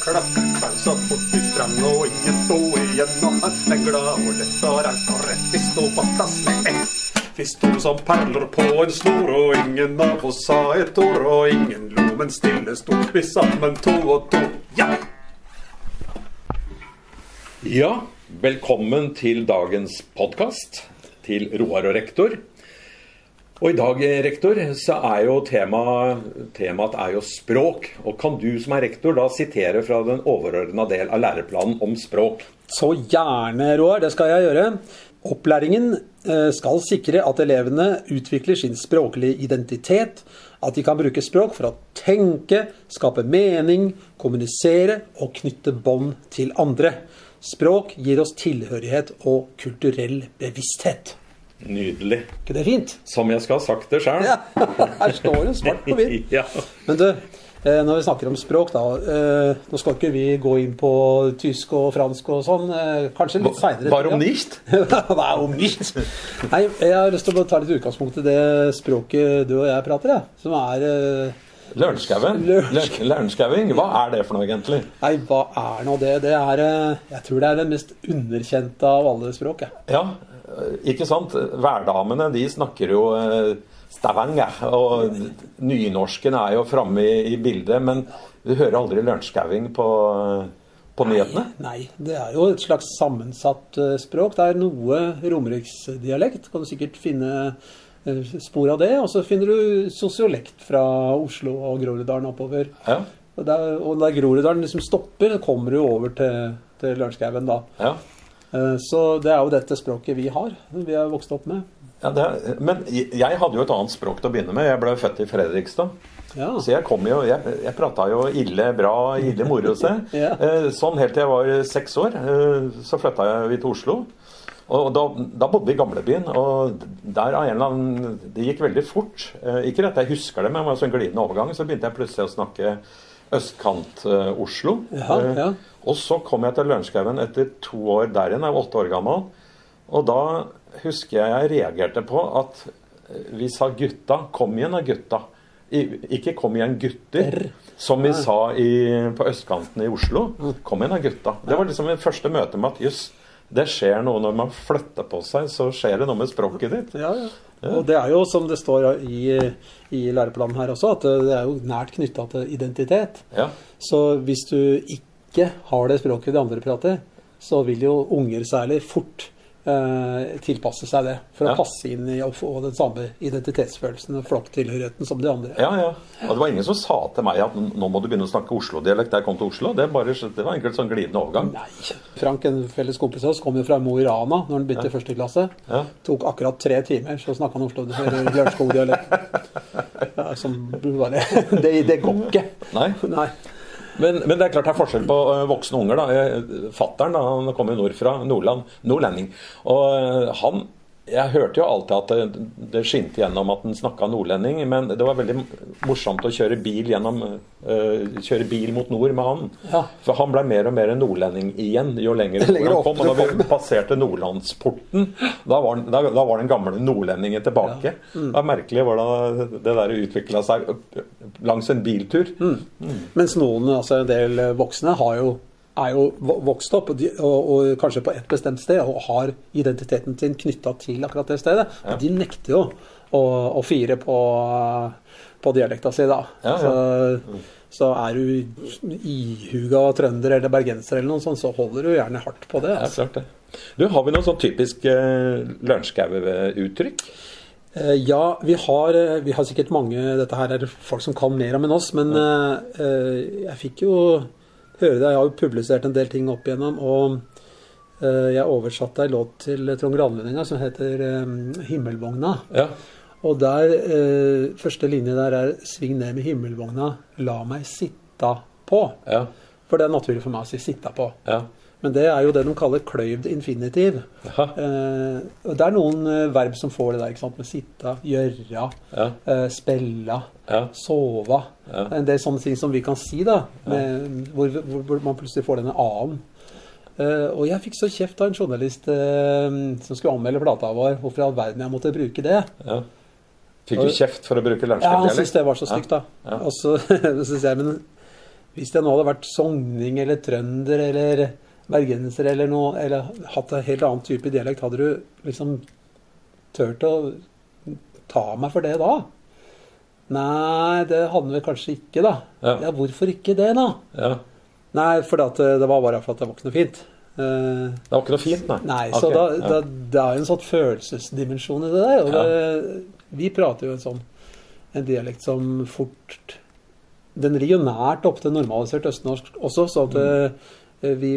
klappen så fort vi sprang, og ingen sto glad og lett og raut og rett, vi sto på plass med ett. Vi sto som perler på en snor, og ingen av oss sa et ord, og ingen lo, men stille sto vi sammen to og to. Ja! Ja, velkommen til dagens podkast til Roar og rektor. Og i dag, rektor, så er jo temaet, temaet er jo språk. Og kan du som er rektor da sitere fra den overordna del av læreplanen om språk? Så gjerne, Roar. Det skal jeg gjøre. Opplæringen eh, skal sikre at elevene utvikler sin språklige identitet. At de kan bruke språk for å tenke, skape mening, kommunisere og knytte bånd til andre. Språk gir oss tilhørighet og kulturell bevissthet. Nydelig. ikke det fint? Som jeg skal ha sagt det sjøl. Ja, her står det svart på hvitt. ja. Men du, eh, når vi snakker om språk, da. eh, Nå skal ikke vi gå inn på tysk og fransk og sånn. eh, Kanskje litt seinere. om nicht? Nei, om nicht? Nei, jeg har lyst til å ta litt utgangspunkt i det språket du og jeg prater, jeg. Som er Lørenskauen? Lørenskauing? Hva er det for noe, egentlig? Nei, hva er nå det? Det er Jeg tror det er det mest underkjente av alle språk, jeg. Ja, ikke sant? Værdamene de snakker jo eh, Stavanger, og nynorsken er jo framme i, i bildet. Men du hører aldri lørenskauing på, på nyhetene? Nei, det er jo et slags sammensatt eh, språk. Det er noe romeriksdialekt. Kan du sikkert finne eh, spor av det. Og så finner du sosiolekt fra Oslo og Groruddalen oppover. Ja. Og der, og der Groruddalen liksom stopper, kommer du over til, til Lørenskauen da. ja. Eh, Så det er jo dette språket vi har. Vi er vokst opp med. ja er, men jeg hadde jo et annet språk til å begynne med. Jeg ble født i Fredrikstad. Ja. Så jeg kom jo, jeg, jeg prata jo ille bra, ille moro seg. Ja. Eh, Sånn helt til jeg var seks år. eh, Så flytta vi til Oslo. Og da, da bodde vi i gamlebyen, og der av en eller annen Det gikk veldig fort. Ikke at jeg husker det, men det var en sånn glidende overgang. Så begynte jeg plutselig å snakke østkant-Oslo. Ja, ja. Og så kom jeg til Lørenskauen etter to år der igjen. Jeg var åtte år gammel. Og da husker jeg jeg reagerte på at vi sa 'gutta'. Kom igjen da, gutta. Ikke 'kom igjen, gutter', som vi sa i, på østkanten i Oslo. Kom igjen da, gutta. Det var liksom mitt første møte med at jøss, det skjer noe når man flytter på seg, så skjer det noe med språket ditt. Ja, ja. Og det er jo som det står i, i læreplanen her også, at det er jo nært knytta til identitet. Ja. Så hvis du ikke har det språket de andre prater, så vil jo unger særlig fort tilpasse seg det. For Ja. å passe inn i å få den samme identitetsfølelsen og flokktilhørigheten som de andre. Ja, ja. Og det var ingen som sa til meg at nå må du begynne å snakke Oslo-dialekt da jeg kom til Oslo. Det, bare, det var egentlig en sånn glidende overgang. Nei. Frank, en felles kompis av oss, kom jo fra Mo i Rana når han begynte i første klasse. Ja. Tok akkurat tre timer, så snakka han Oslo-Lørenskog-dialekt. Ja, som bare det, det går ikke. Nei. Nei. Men, men det er klart det er forskjell på ø, voksne unger. da. Fattern han kommer jo nordfra, Nordland, nordlending. Og han Jeg hørte jo alltid at det, det skinte gjennom at han snakka nordlending, men det var veldig morsomt å kjøre bil gjennom uh, Kjøre bil mot nord med han. Ja. For han ble mer og mer nordlending igjen jo lenger, han kom. Og da vi passerte Nordlandsporten, da var, han- da, da var den gamle nordlendingen tilbake. Mm. Det er merkelig hvordan det der utvikla seg langs en biltur. Mens noen, altså en del voksne, har jo, er jo vokst opp, og, de, og, og kanskje på et bestemt sted, og har identiteten sin knytta til akkurat det stedet. Ja. De nekter jo å, å fire på, på dialekta si, da. Ja, ja. Så, så er du ihuga trønder eller bergenser eller noe sånt, så holder du gjerne hardt på det. Ja, Altså. klart det. Du, Har vi noen sånn typisk uh, Lørenskau-uttrykk? Eh, Ja, vi har, eh, vi har sikkert mange Dette her er folk som kan mer om enn oss, men eh, eh, jeg fikk jo høre det. Jeg har jo publisert en del ting opp igjennom, og uh, jeg oversatte ei låt til Trond Granlund som heter um, 'Himmelvogna'. Ja. Og der, uh, første linje der er 'Sving ned med himmelvogna, la meg sitta på'. ja, For det er naturlig for meg å si 'sitta på'. ja. Men det er jo det de kaller kløyvd infinitiv. Eh, og det er noen eh, verb som får det der, ikke sant? med sitta, gjøre, Ja. eh, spella, Ja. sove. Ja. En del sånne ting som vi kan si, da, med, hvor, hvor, man plutselig får denne a-en. Eh, og jeg fikk så kjeft av en journalist eh, som skulle anmelde plata vår, hvorfor i all verden jeg måtte bruke det. ja. Fikk du kjeft for å bruke Ja, Han syntes det var så stygt, da. Og så, så jeg, men Hvis jeg nå hadde vært sogning eller trønder eller bergenser eller noe, eller hatt en helt annen type dialekt, hadde du liksom turt å ta meg for det da? Nei, det hadde vi kanskje ikke, da. Ja. Ja, hvorfor ikke det, da? Ja. Nei, for at eh, det var bare for at det var ikke noe fint. Uh, Det var ikke noe fint, nei? Nei, så da, ja. da, det er jo en sånn følelsesdimensjon i det der. Og det, vi prater jo en sånn en dialekt som fort Den ligger jo nært opp til normalisert østnorsk også, så at mm. vi,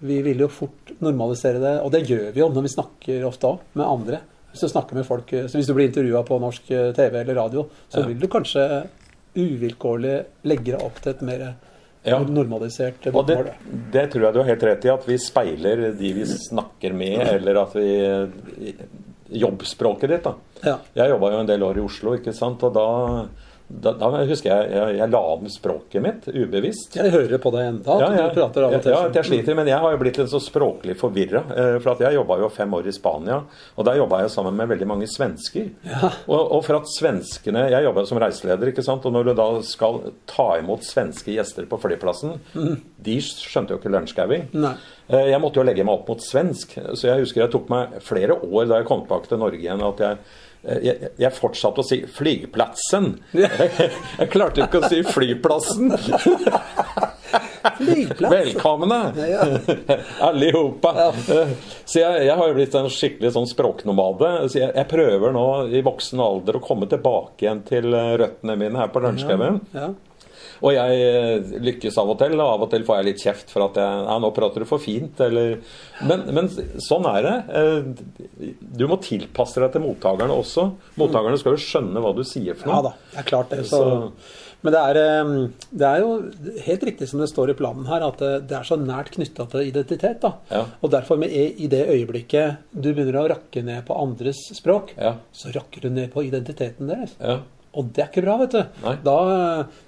vi vil jo fort normalisere det. Og det gjør vi jo når vi snakker ofte òg, med andre. Hvis du snakker med folk, så hvis du blir intervjua på norsk eh, TV eller radio, så Ja. vil du kanskje uvilkårlig legge deg opp til et mer Ja. normalisert Og det, det tror jeg du har helt rett i, at vi speiler de vi snakker med, eller at vi Jobbspråket ditt, da. Ja. Jeg jobba jo en del år i Oslo, ikke sant, og da, da, da husker jeg jeg, jeg la om språket mitt ubevisst. Jeg hører på deg enda, Ja, ja. du prater av og til. Ja, jeg sliter, men jeg har jo blitt litt så språklig forvirra. For at jeg jobba jo fem år i Spania, og der jobba jeg sammen med veldig mange svensker. Ja. Og, og for at svenskene Jeg jobba som reiseleder, ikke sant. Og når du da skal ta imot svenske gjester på flyplassen De skjønte jo ikke lunsjgauing. Eh, Jeg måtte jo legge meg opp mot svensk. Så jeg husker jeg tok meg flere år da jeg kom tilbake til Norge igjen, at jeg eh, jeg, jeg fortsatte å si 'flygplatsen'. Jeg klarte ikke å si 'flyplassen'. Flyplass. Velkomne, Ja. allihopa. Eh, Så jeg, jeg har jo blitt en skikkelig sånn språknomade. Så jeg, jeg prøver nå i voksen alder å komme tilbake igjen til eh, røttene mine her på Lørenskauen. Ja. Og jeg eh, lykkes av og til, og av og til får jeg litt kjeft for at jeg, ja, nå prater du for fint, eller men, men sånn er det. Eh, Du må tilpasse deg til mottakerne også. Mottakerne skal jo skjønne hva du sier for noe. Ja da, det er klart det. Så, men det er, eh, det er jo helt riktig som det står i planen her, at det- er så nært knytta til identitet. da. Ja. Og derfor, med, i det øyeblikket du begynner å rakke ned på andres språk, Ja. så rakker du ned på identiteten deres. Ja. Og det er ikke bra, vet du. Da,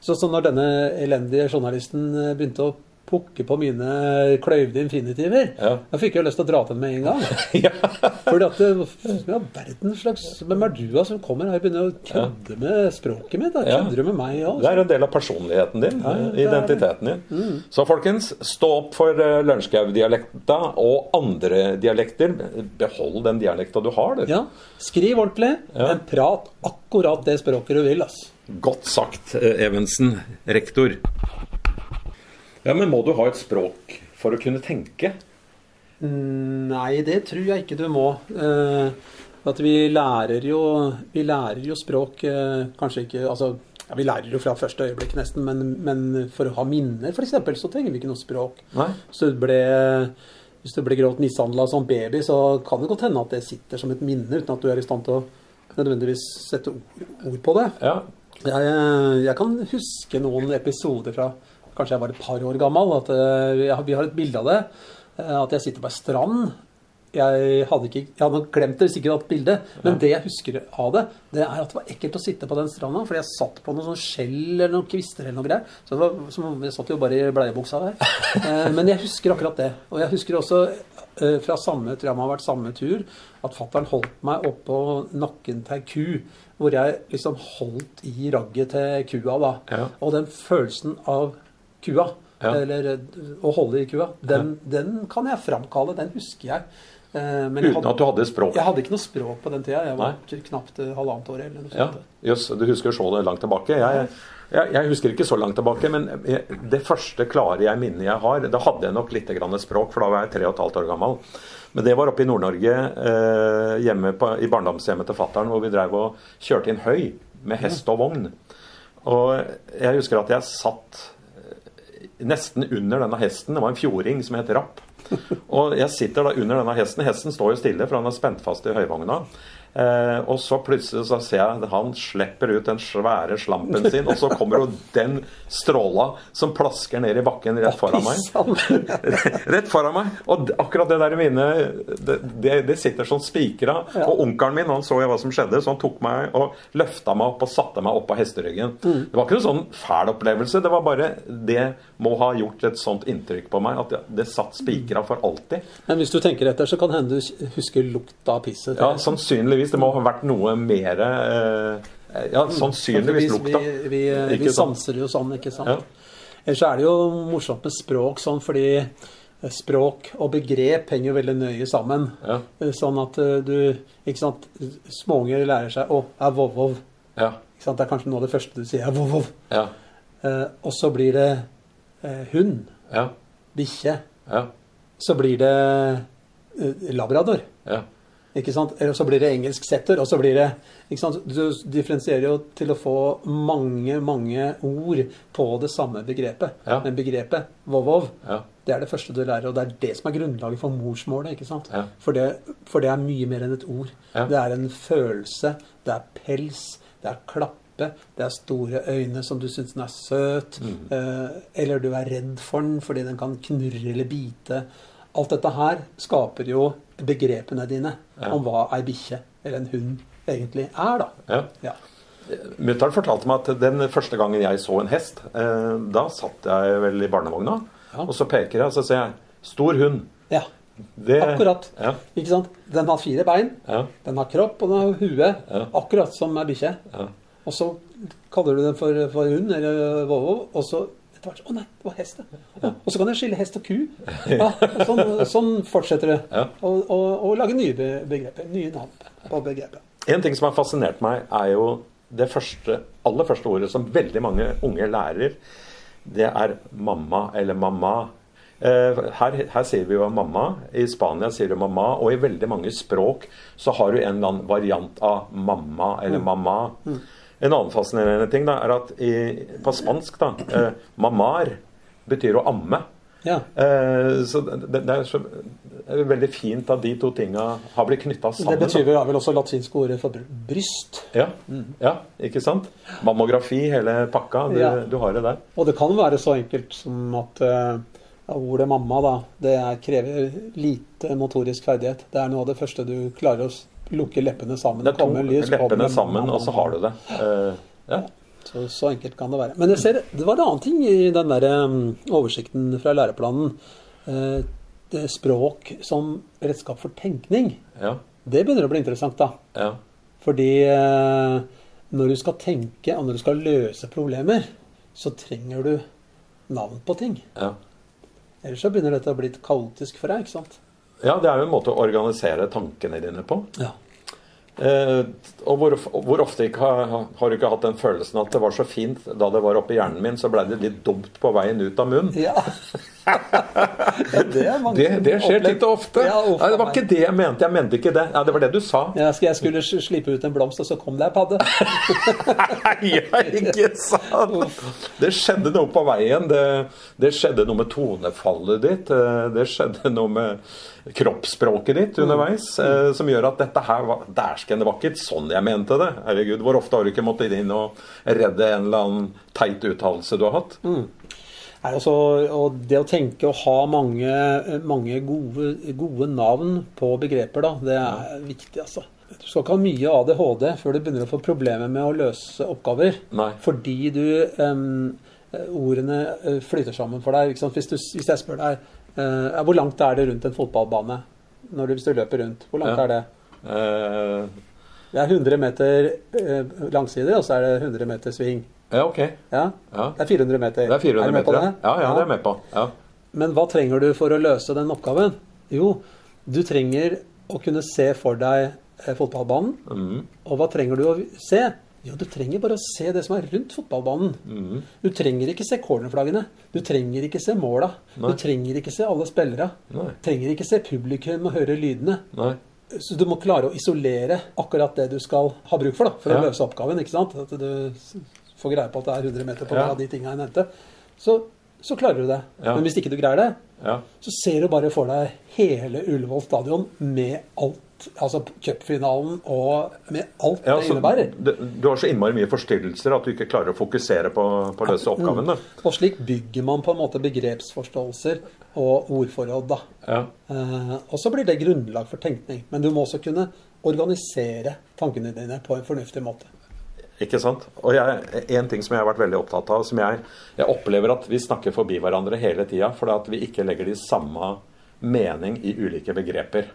så, så når denne elendige journalisten eh, begynte å pukke på mine kløyvde infinitiver, Ja. da fikk jeg lyst til å dra til den med en gang. ja. Fordi at det, ja, verden slags Hvem er du da som kommer her og begynner å kødde med språket mitt? Da? Kødder du med meg òg? Det er en del av personligheten din, Ja, ja, eh, Mm. identiteten din. Så folkens, stå opp for uh, Lørenskau-dialekta og andre dialekter. Behold den dialekta du har. Du. Ja. Skriv ordentlig, Ja. men prat akkurat det språket du vil. ass. Godt sagt, eh, Evensen, rektor. Ja, men må du ha et språk for å kunne tenke? Nei, det tror jeg ikke du må. Eh, at vi lærer jo, vi lærer jo språk eh, kanskje ikke altså, ja, Vi lærer jo fra første øyeblikk nesten, men, men for å ha minner f.eks. så trenger vi ikke noe språk. Nei. Hvis det ble, hvis du blir grovt mishandla som baby, så kan det godt hende at det sitter som et minne, uten at du er i stand til å nødvendigvis sette ord, ord på det. Ja. Jeg, jeg kan huske noen episoder fra kanskje jeg var et par år gammel. At eh, jeg, vi har et bilde av det. eh, At jeg sitter på ei strand. Jeg hadde, ikke, jeg hadde glemt det, sikkert hatt bilde, men det jeg husker av det, det er at det var ekkelt å sitte på den stranda. Fordi jeg satt på noen sånn skjell eller noen kvister eller noe greier. Så det var, som, jeg satt jo bare i bleiebuksa der. Eh, Men jeg husker akkurat det. Og jeg husker også fra samme tror jeg må ha vært samme tur, at fattern holdt meg oppå nakken til ei ku. Hvor jeg liksom holdt i ragget til kua, da. Ja. Og den følelsen av kua, Ja. eller eh, å holde i kua, den, den kan jeg framkalle. Den husker jeg. Eh, Men jeg Uten at du hadde språk? jeg hadde ikke noe språk på den tida. Jeg var knapt eh, halvannet år eller noe Ja, sånt. Jøss, du husker så langt tilbake. Jeg, jeg, jeg husker ikke så langt tilbake, men det første klare jeg minnet jeg har Da hadde jeg nok litt språk, for da var jeg tre og et halvt år gammel. Men det var oppe i Nord-Norge, eh, hjemme på, i barndomshjemmet til fattern, hvor vi drev og kjørte inn høy med hest og vogn. Og jeg husker at jeg satt nesten under denne hesten. Det var en fjording som het Rapp. Og jeg sitter da under denne hesten. Hesten står jo stille, for han er spent fast i høyvogna. Eh, og så plutselig så ser jeg han slipper ut den svære slampen sin, og så kommer jo den stråla som plasker ned i bakken rett foran meg. Rett foran meg. Og akkurat det der mine det, det, det sitter sånn spikra. Og onkelen min han så jo hva som skjedde, så han tok meg og løfta meg opp og satte meg opp av hesteryggen. Det var ikke noen sånn fæl opplevelse, det var bare Det må ha gjort et sånt inntrykk på meg at det, satt spikra for alltid. Men hvis du tenker etter, så kan hende du husker lukta av pisset. Ja, sannsynligvis. Det må ha vært noe mer eh, Ja, sannsynligvis vi, lukta. vi, vi, vi vi sanser jo sånn, ikke sant. Ja. Ellers er det jo morsomt med språk sånn fordi eh, språk og begrep henger jo veldig nøye sammen. Ja. Eh, Sånn at eh, du Ikke sant. Småunger lærer seg å, er vov-vov. Ja. Ikke sant? Det er kanskje noe av det første du sier, er vov-vov. Ja. Eh, og så blir det eh, hund, Ja. bikkje. Ja. Så blir det eh, labrador. Ja. Ikke sant? Eller så blir det engelsk setter, og så blir det ikke sant? Du differensierer jo til å få mange, mange ord på det samme begrepet. Ja. Men begrepet vov-vov, Ja. det er det første du lærer, og det er det som er grunnlaget for morsmålet. ikke sant? Ja. For, det, for det er mye mer enn et ord. Det er en følelse, det er pels, det er klappe, det er store øyne som du syns den er søt, Mm. eh, eller du er redd for den fordi den kan knurre eller bite. Alt dette her skaper jo begrepene dine Ja. om hva ei bikkje eller en hund egentlig er, da. ja. Ja. Mutter'n fortalte meg at den første gangen jeg så en hest, eh, da satt jeg vel i barnevogna, Ja. og så peker jeg, og så sier jeg 'stor hund'. ja. Det, Akkurat. Ja. Ikke sant? Den har fire bein, Ja. den har kropp og den har hue, Ja. akkurat som ei bikkje. Ja. Og så kaller du den for, for hund eller vovo, og så etter hvert Å nei, det var hest, ja. Og så kan jeg skille hest og ku. Ja, og sånn, sånn fortsetter det. Ja. Og, og, og lage nye begreper. Nye navn på begrepet. En ting som har fascinert meg, er jo det første, aller første ordet som veldig mange unge lærer. Det er mamma eller mamma. Eh, Her, her sier vi jo mamma. I Spania sier du mamma. Og i veldig mange språk så har du en eller annen variant av mamma eller mamma. En annen fascinerende ting da, er at i, på spansk da, eh, mamar betyr å amme. Ja. Eh, så det, det, er så, det er veldig fint at de to tinga har blitt knytta sammen. Det betyr da. vel, også latinske ordet for bryst. Ja, ja, ikke sant? Mammografi, hele pakka. Du, Ja. du har det der. Og det kan være så enkelt som at eh, ja, ordet mamma da, det er, krever lite motorisk ferdighet. Det er noe av det første du klarer å lukke leppene sammen. Det er to lys, leppene sammen, og så har du det. Uh, ja. Så, så enkelt kan det være. Men jeg ser, det var en annen ting i den der um, oversikten fra læreplanen. Uh, det språk som redskap for tenkning. ja, Det begynner å bli interessant, da. ja, Fordi uh, når du skal tenke, og når du skal løse problemer, så trenger du navn på ting. ja. Ellers så begynner dette å bli litt kaotisk for deg, ikke sant? Ja, det er jo en måte å organisere tankene dine på. Ja. Eh, og hvor, hvor ofte ikke har, har du ikke hatt den følelsen at det var så fint da det var oppi hjernen min, så ble det litt dumt på veien ut av munnen? Ja. ja det er Det, det skjer titt og ofte. Ja, uff, Nei, det var ikke det jeg mente. Jeg mente ikke det. Ja, det var det du sa. Ja, jeg skulle slippe ut en blomst, og så kom det ei padde. Nei, ikke sant! Det skjedde noe på veien. Det, det skjedde noe med tonefallet ditt. eh, Det skjedde noe med kroppsspråket ditt underveis mm. som gjør at dette her var Dæsken, det var ikke sånn jeg mente det. Herregud, hvor ofte har du ikke måttet inn og redde en eller annen teit uttalelse du har hatt? Nei, altså, og det å tenke og ha mange, mange gode, gode navn på begreper, da, det er viktig, altså. Du skal ikke ha mye ADHD før du begynner å få problemer med å løse oppgaver. Nei. Fordi du um, Ordene eh, flyter sammen for deg. Hvis, du, hvis jeg spør deg uh, hvor langt er det rundt en fotballbane når du, hvis du løper rundt? Hvor langt Ja. er det? Uh... Det er 100 meter eh, langsider, og så er det 100 meter sving. Ja, ok. Ja? Ja. Det er 400 meter. Det er 400 du med på meter. det? Ja, ja, det er jeg med på. Ja. Men hva trenger du for å løse den oppgaven? Jo, du trenger å kunne se for deg eh, fotballbanen. Mm. Og hva trenger du å se? Jo, du trenger bare å se det som er rundt fotballbanen. Mm. Du trenger ikke se cornerflaggene. Du trenger ikke se måla. Nei. Du trenger ikke se alle spillere. Nei. Du trenger ikke se publikum og høre lydene. Nei. Så du må klare å isolere akkurat det du skal ha bruk for da, for Ja. å løse oppgaven. ikke sant? At du får greie på at det er 100 meter på hver Ja. av de tingene jeg nevnte. Så, så klarer du det. Ja. Men hvis ikke du greier det, Ja. så ser du bare for deg hele Ullevål stadion med alt. Altså cupfinalen og med alt det innebærer. det, du har så innmari mye forstyrrelser at du ikke klarer å fokusere på, på å løse oppgaven. Mm. Og slik bygger man på en måte begrepsforståelser og ordforråd. da. Ja. Eh, og så blir det grunnlag for tenkning. Men du må også kunne organisere tankene dine på en fornuftig måte. Ikke sant? Og jeg, en ting som jeg har vært veldig opptatt av, som jeg, jeg opplever at vi snakker forbi hverandre hele tida, fordi at vi ikke legger de samme mening i ulike begreper.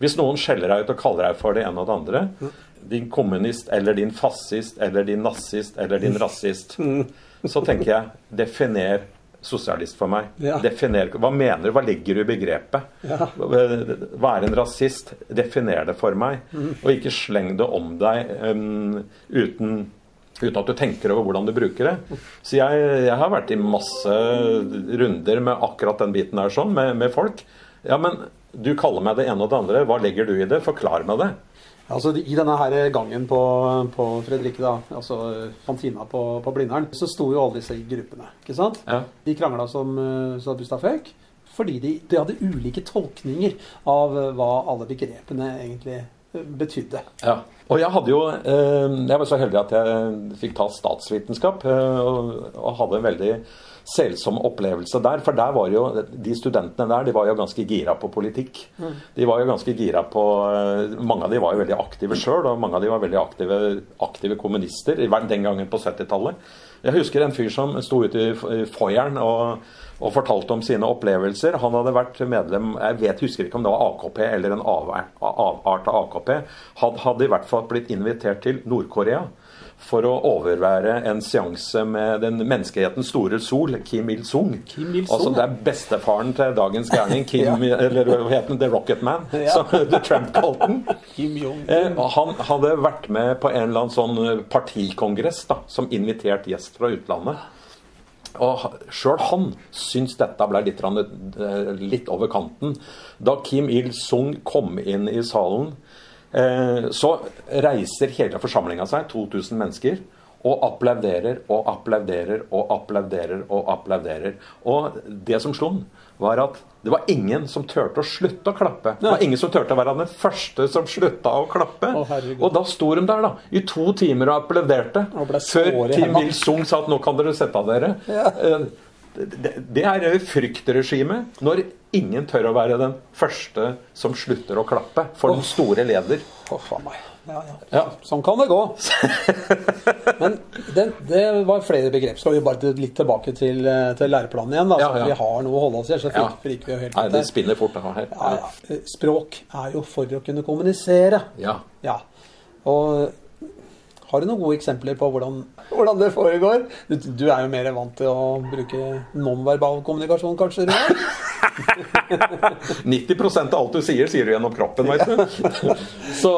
Hvis noen skjeller deg ut og kaller deg for det ene og det andre, din kommunist eller din fascist eller din nazist eller din rasist, så tenker jeg definer sosialist for meg. Ja. Definer, hva mener du? Hva ligger du i begrepet? Ja. Er en rasist? Definer det for meg. Mm. Og ikke sleng det om deg um, uten Uten at du tenker over hvordan du bruker det. Så jeg, jeg har vært i masse runder med akkurat den biten der sånn, med, med folk. Ja, men du kaller meg det ene og det andre. Hva legger du i det? Forklar meg det. Altså, I denne her gangen på, på Fredrikke, da, altså kantina på, på Blindern, så sto jo alle disse gruppene. ikke sant? Ja. De krangla som, så som Føk, fordi de, de hadde ulike tolkninger av eh, hva alle begrepene egentlig eh, betydde. Ja. Og jeg hadde jo eh, Jeg var så heldig at jeg fikk ta statsvitenskap, eh, og, hadde en veldig selsom opplevelse der. For der var jo de studentene der de var jo ganske gira på politikk. De var jo ganske gira på eh, Mange av de var jo veldig aktive sjøl, og mange av de var veldig aktive, aktive kommunister den gangen på 70-tallet. Jeg husker en fyr som sto ute i foyeren og, og fortalte om sine opplevelser. Han hadde vært medlem Jeg vet, husker ikke om det var AKP eller en avart av AKP. Han hadde i hvert fall blitt invitert til Nord-Korea for å overvære en seanse med den menneskehetens store sol, Kim Il-sung. Il-sung, altså, det er bestefaren til dagens gærning, Kim, eller hva han? The Rocket Man, Ja. som The Trump kalte den. Kim Jong Eh, han hadde vært med på en eller annen sånn partikongress da, som invitert gjest fra utlandet. Og sjøl han syns dette ble litt, eh, litt over kanten. Da Kim Il-sung kom inn i salen, eh, så reiser hele forsamlinga seg, 2000 mennesker, og applauderer og applauderer og applauderer og applauderer. Og det som slo den, var at det var ingen som turte å slutte å klappe. Det var ingen som turte å være den første som slutta å klappe. Å, og da sto de der da, i to timer og applauderte. Og Før Kim. Il-sung sa at nå kan dere sette av dere. Eh, Det, det er fryktregimet når ingen tør å være den første som slutter å klappe for den store leder. Oh, faen meg. Ja, ja. Ja. Sånn kan det gå. Men det, det var flere begrep. Skal vi bare litt tilbake til, til læreplanen igjen? Da, så ja. vi har noe å holde oss i. Så Ja. fryker fryker vi jo helt Nei, det spinner fort det her. Ja, ja. Språk er jo for å kunne kommunisere. Ja. Ja. Og har du noen gode eksempler på hvordan, hvordan det foregår? Du, du er jo mer vant til å bruke nonverbal kommunikasjon, kanskje? Roar? 90% av alt du sier, sier du gjennom kroppen, vet du. Så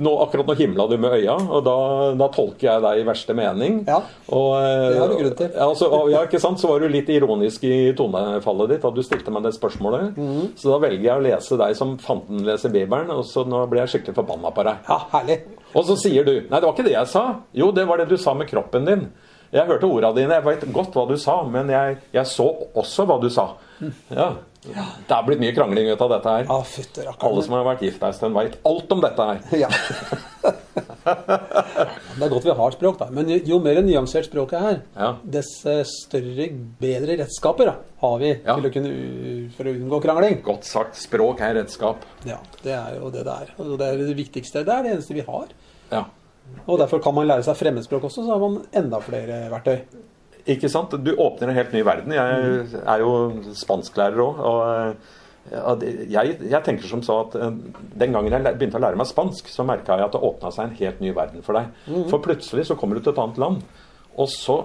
nå, akkurat nå himla du med øya, og da, da tolker jeg deg i verste mening. Ja, Og, eh, det har du grunn til. Altså, ja, ikke sant? Så var du litt ironisk i tonefallet ditt da du stilte meg det spørsmålet. Mhm. Så da velger jeg å lese deg som fanten leser Bibelen, og så nå blir jeg skikkelig forbanna på deg. Ja, herlig. Og så sier du Nei, det var ikke det jeg sa. Jo, det var det du sa med kroppen din. Jeg hørte orda dine, jeg vet godt hva du sa, men jeg, jeg så også hva du sa. Ja. Det er blitt mye krangling ut av dette her. Alle som har vært gift ei stund, veit alt om dette her. Ja. Det er godt vi har språk, da. Men jo- mer nyansert språket er, Ja. dess eh, større, bedre redskaper da, har vi Ja. til å kunne, for å unngå krangling. Godt sagt. Språk er redskap. Ja, Det er jo det det er. Og det er det viktigste. Det er det eneste vi har. Ja. Og derfor kan man lære seg fremmedspråk også, så har man enda flere verktøy. Ikke sant? Du åpner en helt ny verden. Jeg er jo spansklærer òg. Og jeg, jeg tenker som så at eh, den gangen jeg begynte å lære meg spansk, så merka jeg at det åpna seg en helt ny verden for deg. For plutselig så kommer du til et annet land, og så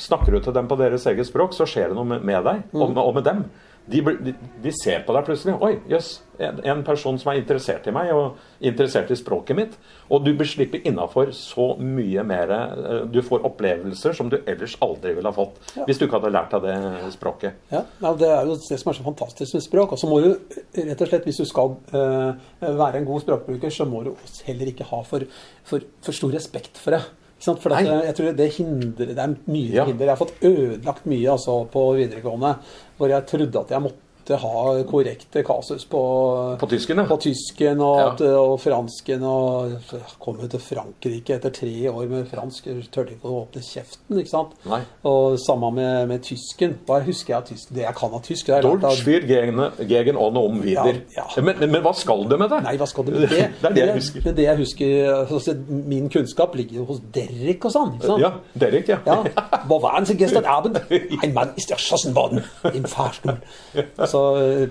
snakker du til dem på deres eget språk, så skjer det noe med, med deg og, med, og med dem. De, de, de ser på deg plutselig. Oi, jøss. En, en person som er interessert i meg, og interessert i språket mitt. Og du blir sluppet innafor så mye mer. eh, Du får opplevelser som du ellers aldri ville ha fått hvis du ikke hadde lært deg det språket. Ja, ja, Det er jo det som er så fantastisk med språk. Og så må du rett og slett, hvis du skal uh, være en god språkbruker, så må du heller ikke ha for, for, for stor respekt for det. For dette, jeg tror det hindrer, det er mye Ja. hinder. Jeg har fått ødelagt mye altså, på videregående hvor jeg trodde at jeg måtte ha korrekte kasus på, På tysken, ja. på tysken og, Ja. at, og fransken. Og kom til Frankrike etter tre år med fransk. Turte ikke å åpne kjeften. ikke sant? Nei. Og samme med, med tysken. Hva husker jeg av tysk? Det jeg kan av tysk det Deutsch für gegen, on om wieder. Ja, ja. Men, men, men hva skal det med det? Nei, hva skal det med det? Det er det jeg husker. Men det jeg husker altså, Min kunnskap ligger jo hos Derrick og sånn. ikke sant? Ja, Derek, ja. Ja. Hvor waren Sie gestern Abend? Ein Mann ist erschossen worden im Fahrstuhl. Så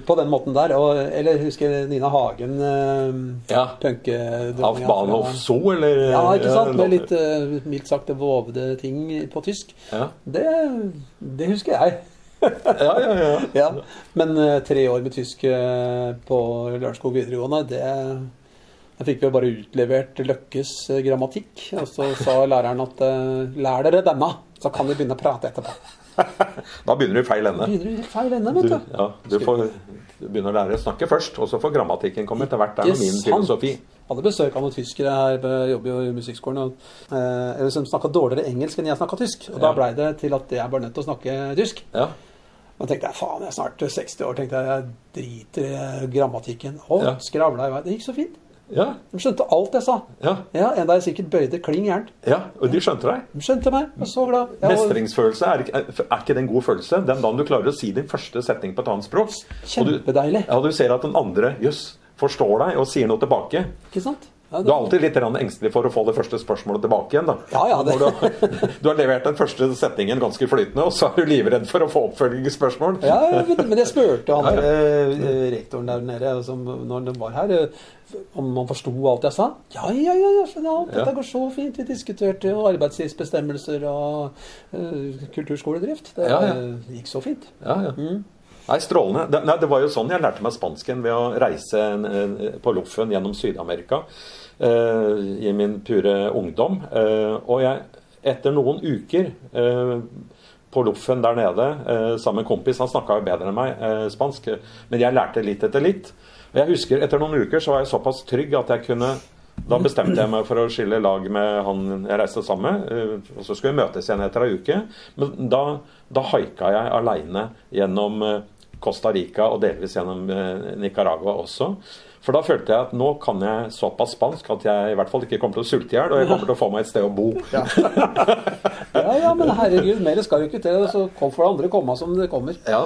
på den måten der. Og, eller husker Nina Hagen, uh, Ja. Av Bahnhof Zoo, eller? Ja, ikke sant? Med litt uh, mildt sagt vovede ting på tysk. Ja. Det, det husker jeg. Ja, ja, ja. Ja, Men uh, tre år med tysk uh, på Lørenskog videregående, det Da fikk vi bare utlevert Løkkes eh, grammatikk. Og så sa læreren at eh, lær dere denne, så kan vi begynne å prate etterpå. Da begynner du i feil ende. Begynner du i feil ende, vet du. ja, du, får, du begynner å lære å snakke først, og så får grammatikken komme etter hvert. Det er min sant? filosofi. Hadde besøk av noen tyskere her, jobber jo i musikkskolen, og, eh, som snakka dårligere engelsk enn jeg snakka tysk. Og da Ja. blei det til at jeg var nødt til å snakke tysk. Ja. Da tenkte jeg faen, jeg er snart 60 år, tenkte jeg, jeg driter i eh, grammatikken. Og Ja. skravla i vei. Det gikk så fint. Ja, De skjønte alt jeg sa. ja, Ja, Enda jeg sikkert bøyde kling gærent. ja, og de skjønte deg. De skjønte meg. Jeg var så glad. Jeg Mestringsfølelse, er ikke, er ikke det en god følelse? Den dagen du klarer å si din første setning på et annet språk, og du, kjempedeilig. ja, du ser at den andre jøss, forstår deg og sier noe tilbake. Ikke sant? Ja, Du er alltid litt engstelig for å få det første spørsmålet tilbake igjen. da. Ja, ja, det- du, har, du har levert den første setningen ganske flytende, og så er du livredd for å få oppfølgingsspørsmål. ja, ja, men jeg spurte han ja. eh, rektoren der nede som, når han var her, eh, om han forsto alt jeg sa. Ja, ja, ja, jeg skjønner alt. Dette går så fint. Vi diskuterte arbeidstidsbestemmelser og uh, kulturskoledrift. Det Ja, ja. gikk så fint. Ja, ja. Mm. Nei, strålende. Det, nei, det var jo sånn jeg lærte meg spansken, ved å reise en, en, på loffen gjennom Syd-Amerika i min pure ungdom. Eh, og jeg, etter noen uker eh, på loffen der nede eh, sammen med en kompis, han snakka jo bedre enn meg eh, spansk, men jeg lærte litt etter litt. Og jeg husker Etter noen uker så var jeg såpass trygg at jeg kunne da bestemte jeg meg for å skille lag med han jeg reiste sammen med. eh, Og så skulle vi møtes igjen etter ei uke. Men da, da haika jeg aleine gjennom eh, Costa Rica og delvis gjennom eh, Nicaragua også. For da følte jeg at nå kan jeg såpass spansk at jeg i hvert fall ikke kommer til å sulte i hjel, og jeg kommer til å få meg et sted å bo. Ja, ja, men herregud, mer skal jo ikke til. Så får det andre komme som det kommer. Ja,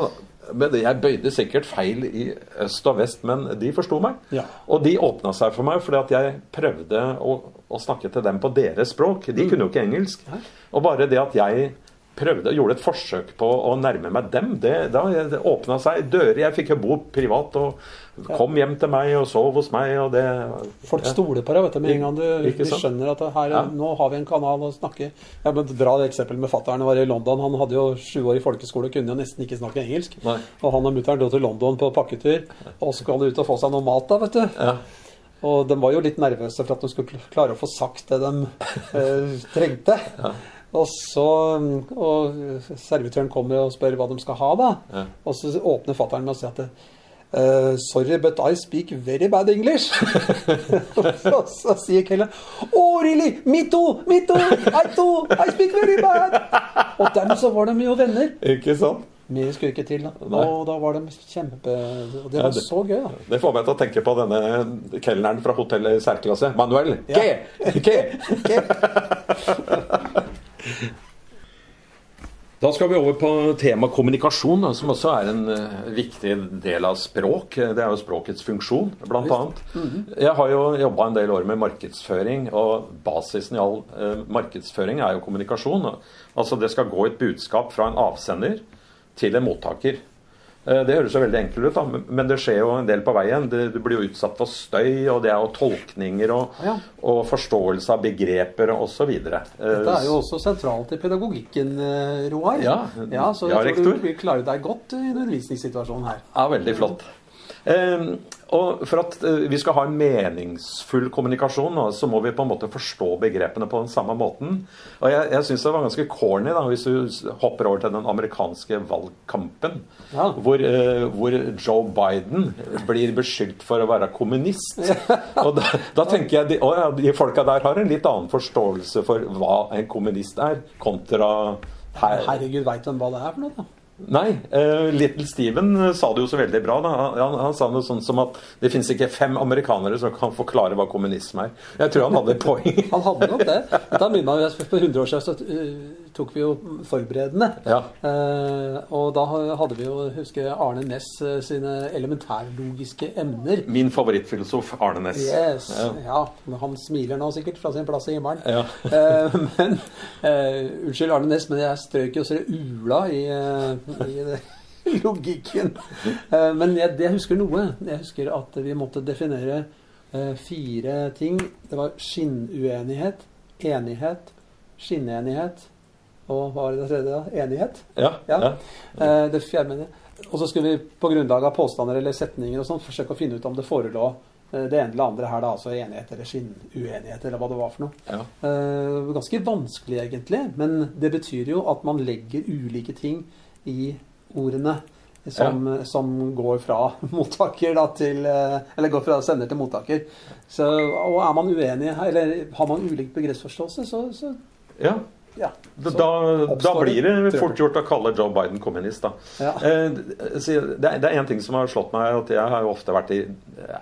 men Jeg bøyde sikkert feil i øst og vest, men de forsto meg. Ja. Og de åpna seg for meg fordi at jeg prøvde å, å snakke til dem på deres språk. De kunne jo ikke engelsk. Og bare det at jeg prøvde, gjorde et forsøk på å nærme meg dem, det, da åpna seg dører. Jeg fikk jo bo privat og kom hjem til meg og sov hos meg. og det... Folk stoler på deg vet du, med en gang du, de skjønner at her, Ja. nå har vi en kanal å snakke Jeg må dra det eksempelet med fatter'n. var i London. Han hadde jo sju år i folkeskole og kunne jo nesten ikke snakke engelsk. Nei. Og han og mutter'n dro til London på pakketur og skulle ut og få seg noe mat. da, vet du. Ja. Og de var jo litt nervøse for at de skulle klare å få sagt det de eh, trengte. Og så Og servitøren kommer og spør hva de skal ha, da. Ja. Og så åpner fatter'n med å si at Uh, Sorry, but I speak very bad English. og så sier Kelle Oh, really? Me too! Me too! I too! I speak very bad! Og dermed så var de jo venner. Ikke sant? Mye skulle ikke til. da. Nei. Og da var de kjempe Og det Ja, var det- så gøy, da. Det får meg til å tenke på denne kelneren fra hotellet særklasse. Manuel. Ja. Que? Ke! Da skal vi over på tema kommunikasjon, som også er en eh, viktig del av språk. Det er jo språkets funksjon, blant annet. Jeg har jo jobba en del år med markedsføring, og basisen i all eh, markedsføring er jo kommunikasjon. Altså det skal gå et budskap fra en avsender til en mottaker. Eh, Det høres jo veldig enkelt ut, da, men- det skjer jo en del på veien. Du blir jo utsatt for støy, og det er jo tolkninger og, Ja. og forståelse av begreper osv. Dette er jo også sentralt i pedagogikken, eh, Roar. Ja. ja så Ja, tror rektor. du klarer deg godt i undervisningssituasjonen undervisningssituasjon her. Ja, veldig flott. Eh, og For at eh, vi skal ha en meningsfull kommunikasjon, så må vi på en måte forstå begrepene på den samme måten. Og Jeg, jeg syns det var ganske corny da, hvis du hopper over til den amerikanske valgkampen, Ja. hvor, eh, hvor Joe Biden blir beskyldt for å være kommunist. Og da, da tenker jeg de, å ja, de folka der har en litt annen forståelse for hva en kommunist er, kontra her. Herregud, veit du hva det er for noe, da? Nei, uh, Little Steven eh, sa det jo så veldig bra. da. Han, han, sa noe sånt som at det fins ikke fem amerikanere som kan forklare hva kommunisme er. Jeg tror han hadde et poeng. Han hadde nok det. Dette minner meg om- For 100 tok vi jo forberedende. Ja. Eh, og da hadde vi jo, husker jeg, Arne Næss eh, sine elementærlogiske emner. Min favorittfilosof Arne Næss. Yes. Ja. Ja. Han smiler nå sikkert fra sin plass i himmelen. Ja. Eh, men eh, Unnskyld, Arne Næss, men jeg strøk jo så det ula i, eh, i det, logikken. Eh, men jeg, jeg husker noe. Jeg husker at vi måtte definere fire ting. Det var skinnuenighet, enighet, skinnenighet og hva var det tredje? da? Enighet. Ja. Ja. ja. Eh, det fjerde. Og så skulle vi på grunnlag av påstander eller setninger og sånn forsøke å finne ut om det forelå eh, det ene eller andre her, da, altså enighet eller skinnuenighet, eller hva det var for noe. ja. Eh, ganske vanskelig, egentlig, men det betyr jo at man legger ulike ting i ordene. Som, som går fra mottaker da, til eh, Eller går fra sender til mottaker. Så, og er man uenig eller har man ulik begrepsforståelse, så, så ja. Ja. Da, da, blir det fort gjort å kalle Joe Biden kommunist, da. Ja. Eh, det er- det er én ting som har slått meg, at jeg har jo ofte vært i, ja,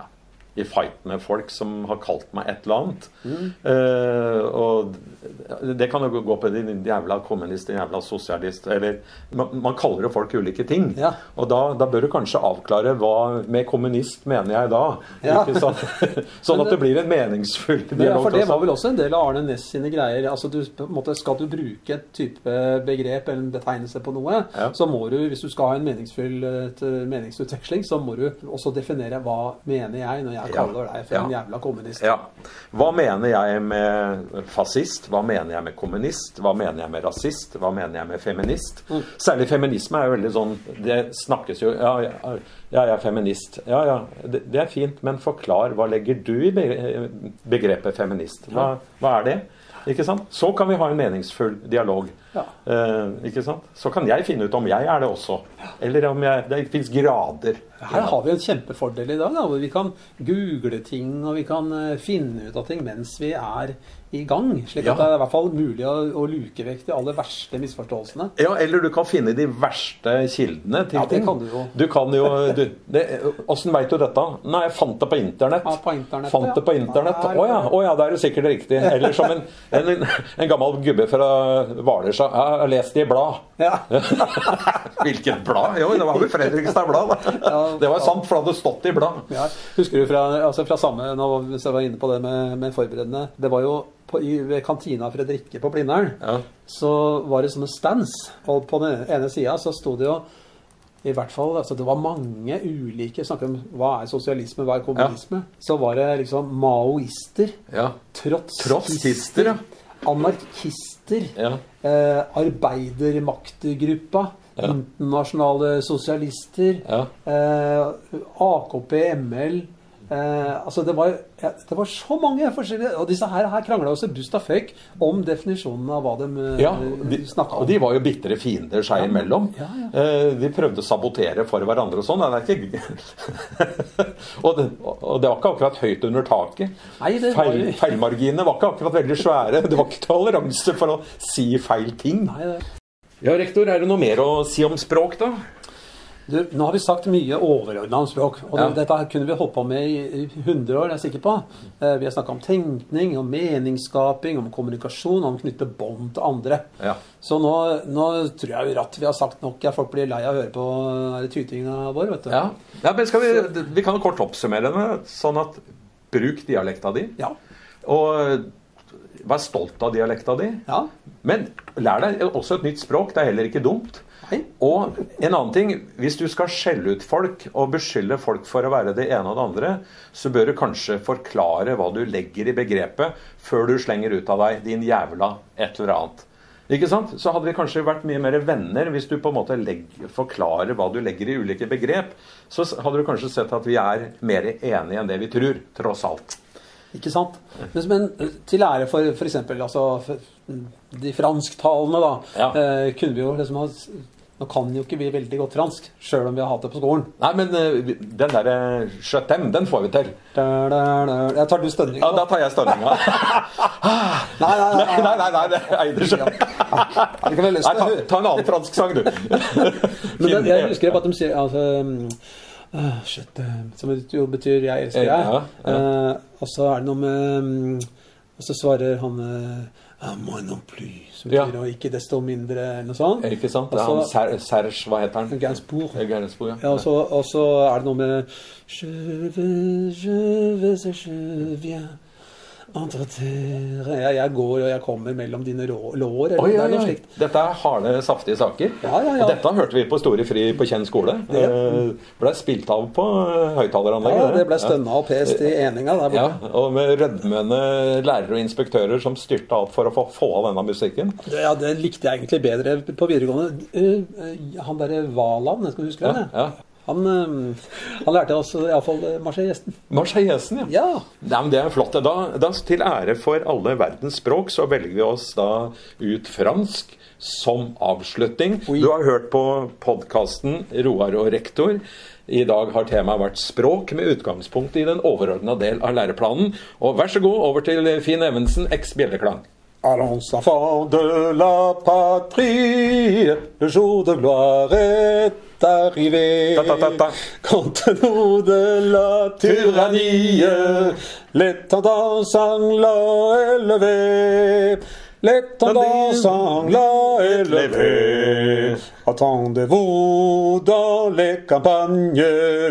i fight med folk som har kalt meg et eller annet. Mm. Eh, og det kan jo gå på din jævla kommunist, din jævla sosialist eller man, man kaller jo folk ulike ting. Ja. Og da, da bør du kanskje avklare hva med kommunist mener jeg da. Ja. Sant? sånn at det blir en meningsfull dialog. ja, for det var vel også en del av Arne Næss sine greier. Altså du, måte, skal du bruke et type begrep eller en betegnelse på noe, Ja. så må du, hvis du skal ha en meningsfull meningsutveksling, så må du også definere hva mener jeg når jeg kaller deg for en jævla kommunist. Ja. Hva mener jeg med fascist? Hva mener jeg med kommunist? Hva mener jeg med rasist? Hva mener jeg med feminist? Mm. Særlig feminisme er jo veldig sånn Det snakkes jo Ja, ja, jeg er feminist. Ja, ja, det, det er fint, men forklar. Hva legger du i begrepet feminist? Hva, hva er det? Ikke sant? Så kan vi ha en meningsfull dialog. Ja. Eh, ikke sant? Så kan jeg finne ut om jeg er det også. Eller om jeg Det fins grader. Her har vi en kjempefordel i dag. Da, hvor vi kan google ting og vi kan eh, finne ut av ting mens vi er i gang. Slik Ja. at det er i hvert fall mulig å, å luke vekk de aller verste misforståelsene. Ja, eller du kan finne de verste kildene til Ja, det ting. kan du jo. Du kan jo du, det, Åssen veit du dette? Nei, jeg fant det på internett. Ja, på internett, fant det på internett. Å oh, ja, oh, ja, da er det sikkert riktig. Eller som en, en, en gammel gubbe fra Hvaler sa Ja, jeg har lest det i blad. Ja. Hvilket blad? Jo, det var vel Fredrikstad Blad. Det var sant, for det hadde stått i blad. Ja, husker du fra, altså fra samme nå, Hvis jeg var inne på det med, med forberedende Det var jo på, i, ved kantina Fredrikke på Blindern. Ja. Så var det sånne stands. Og på den ene sida så sto det jo i hvert fall, altså Det var mange ulike Snakker om hva er sosialisme, hva er kommunisme. Så var det liksom maoister, ja. trotskister, Trotskister, ja. Anarkister, ja. eh, arbeidermaktgruppa, Ja. internasjonale sosialister, ja. eh, AKP, ML eh, altså det var, ja, det var så mange forskjellige Og disse her, her krangla også bust og føyk om definisjonen av hva de eh, Ja, de, snakka og de var jo bitre fiender seg imellom. Ja, ja. Eh, De prøvde å sabotere for hverandre og sånn. Det ikke og, det, og det var ikke akkurat høyt under taket. Nei, det var Feil, feilmarginene var ikke akkurat veldig svære. Det var ikke toleranse for å si feil ting. Nei, det. Ja, rektor, er det noe mer å si om språk, da? Du, nå har vi sagt mye overordna om språk. Og Ja. dette kunne vi holdt på med i, i 100 år, det er jeg sikker på. Eh, vi har snakka om tenkning, om meningsskaping, om kommunikasjon, om å knytte bånd til andre. Ja. Så nå, nå tror jeg at vi har sagt nok. Folk blir lei av å høre på er tytinga vår, vet du. Ja, ja men skal vi, vi kan kort oppsummere det sånn at bruk dialekta di. Ja. Og vær stolt av dialekta di. ja. Men lær deg også et nytt språk. Det er heller ikke dumt. Nei. Og en annen ting, hvis du skal skjelle ut folk og beskylde folk for å være det ene og det andre, så bør du kanskje forklare hva du legger i begrepet, før du slenger ut av deg 'din jævla et eller annet'. Ikke sant? Så hadde vi kanskje vært mye mer venner hvis du på en måte legger, forklarer hva du legger i ulike begrep. Så hadde du kanskje sett at vi er mer enige enn det vi tror, tross alt. Ikke sant? Men, men til ære for f.eks. Altså, for de fransktalende, da, Ja. eh, kunne vi jo liksom ha Nå kan jo ikke vi veldig godt fransk, sjøl om vi har hatt det på skolen. Nei, men eh, den derre skjøtt dem, den får vi til. Da, da, da. Jeg tar du stønning Ja, da tar jeg stønninga. Nei, nei, nei. Nei, nei, nei, det er jeg lyst Nei, ta, ta en annen fransk sang, du. Men det, jeg husker at de sier altså, ah, shit, eh, Som jo betyr 'jeg elsker deg'. Ja, ja. Eh, og så er det noe med um, Og så svarer han uh, ah, moi non plus, Ja. betyr ikke desto mindre, eller noe sånt. Ikke sant? Det er han Serge, hva heter han? Gainsbourg. Gainsbourg, ja. Ja, og så, er det noe med Je veux, je veux je viens jeg, jeg går og jeg kommer mellom dine rå, lår, eller Oi, det oi, noe slikt. Dette er harde, saftige saker. Ja, ja, ja. Og dette hørte vi på Store Fri på Kjenn skole. Det ble spilt av på eh, høyttaleranlegget. Ja, det ble stønna og pest i eninga der Ja, borte. og med rødmende lærere og inspektører som styrte opp for å få, få av denne musikken. Ja, det likte jeg egentlig bedre på videregående. Eh, eh, Han derre Valand, jeg skal huske huske Ja, det? ja. Han, eh, han lærte oss iallfall marsjegjesten. Marseillaisen, ja. Ja. Nei, men det er flott. Da, da Til ære for alle verdens språk så velger vi oss da ut fransk som avslutning. Oi. Du har hørt på podkasten 'Roar og rektor'. I dag har temaet vært språk, med utgangspunkt i den overordna del av læreplanen. Og vær så god, over til Finn Evensen, eks bjelleklang. Allons enfants de la patrie, le jour de gloire est arrivé. Ta, ta, ta, ta. Contre nous de la tyrannie, les tendances sanglots élevés. Les tendances sanglots élevés. Attendez-vous dans les campagnes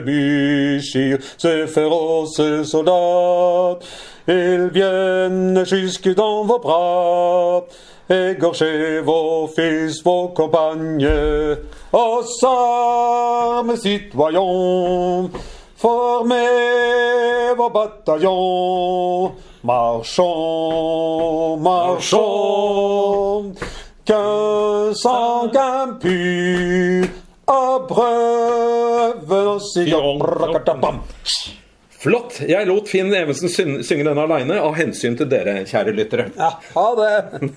bûchir ces féroces soldats. Ils viennent jusque dans vos bras, égorger vår fils, vos compagnes. Aux armes, citoyens, formez vos vår Marchons, marchons, qu'un sang impur abreuve nos sillons. Flott! Jeg lot Finn Evensen synge denne aleine av hensyn til dere, kjære lyttere. Ja, ha det!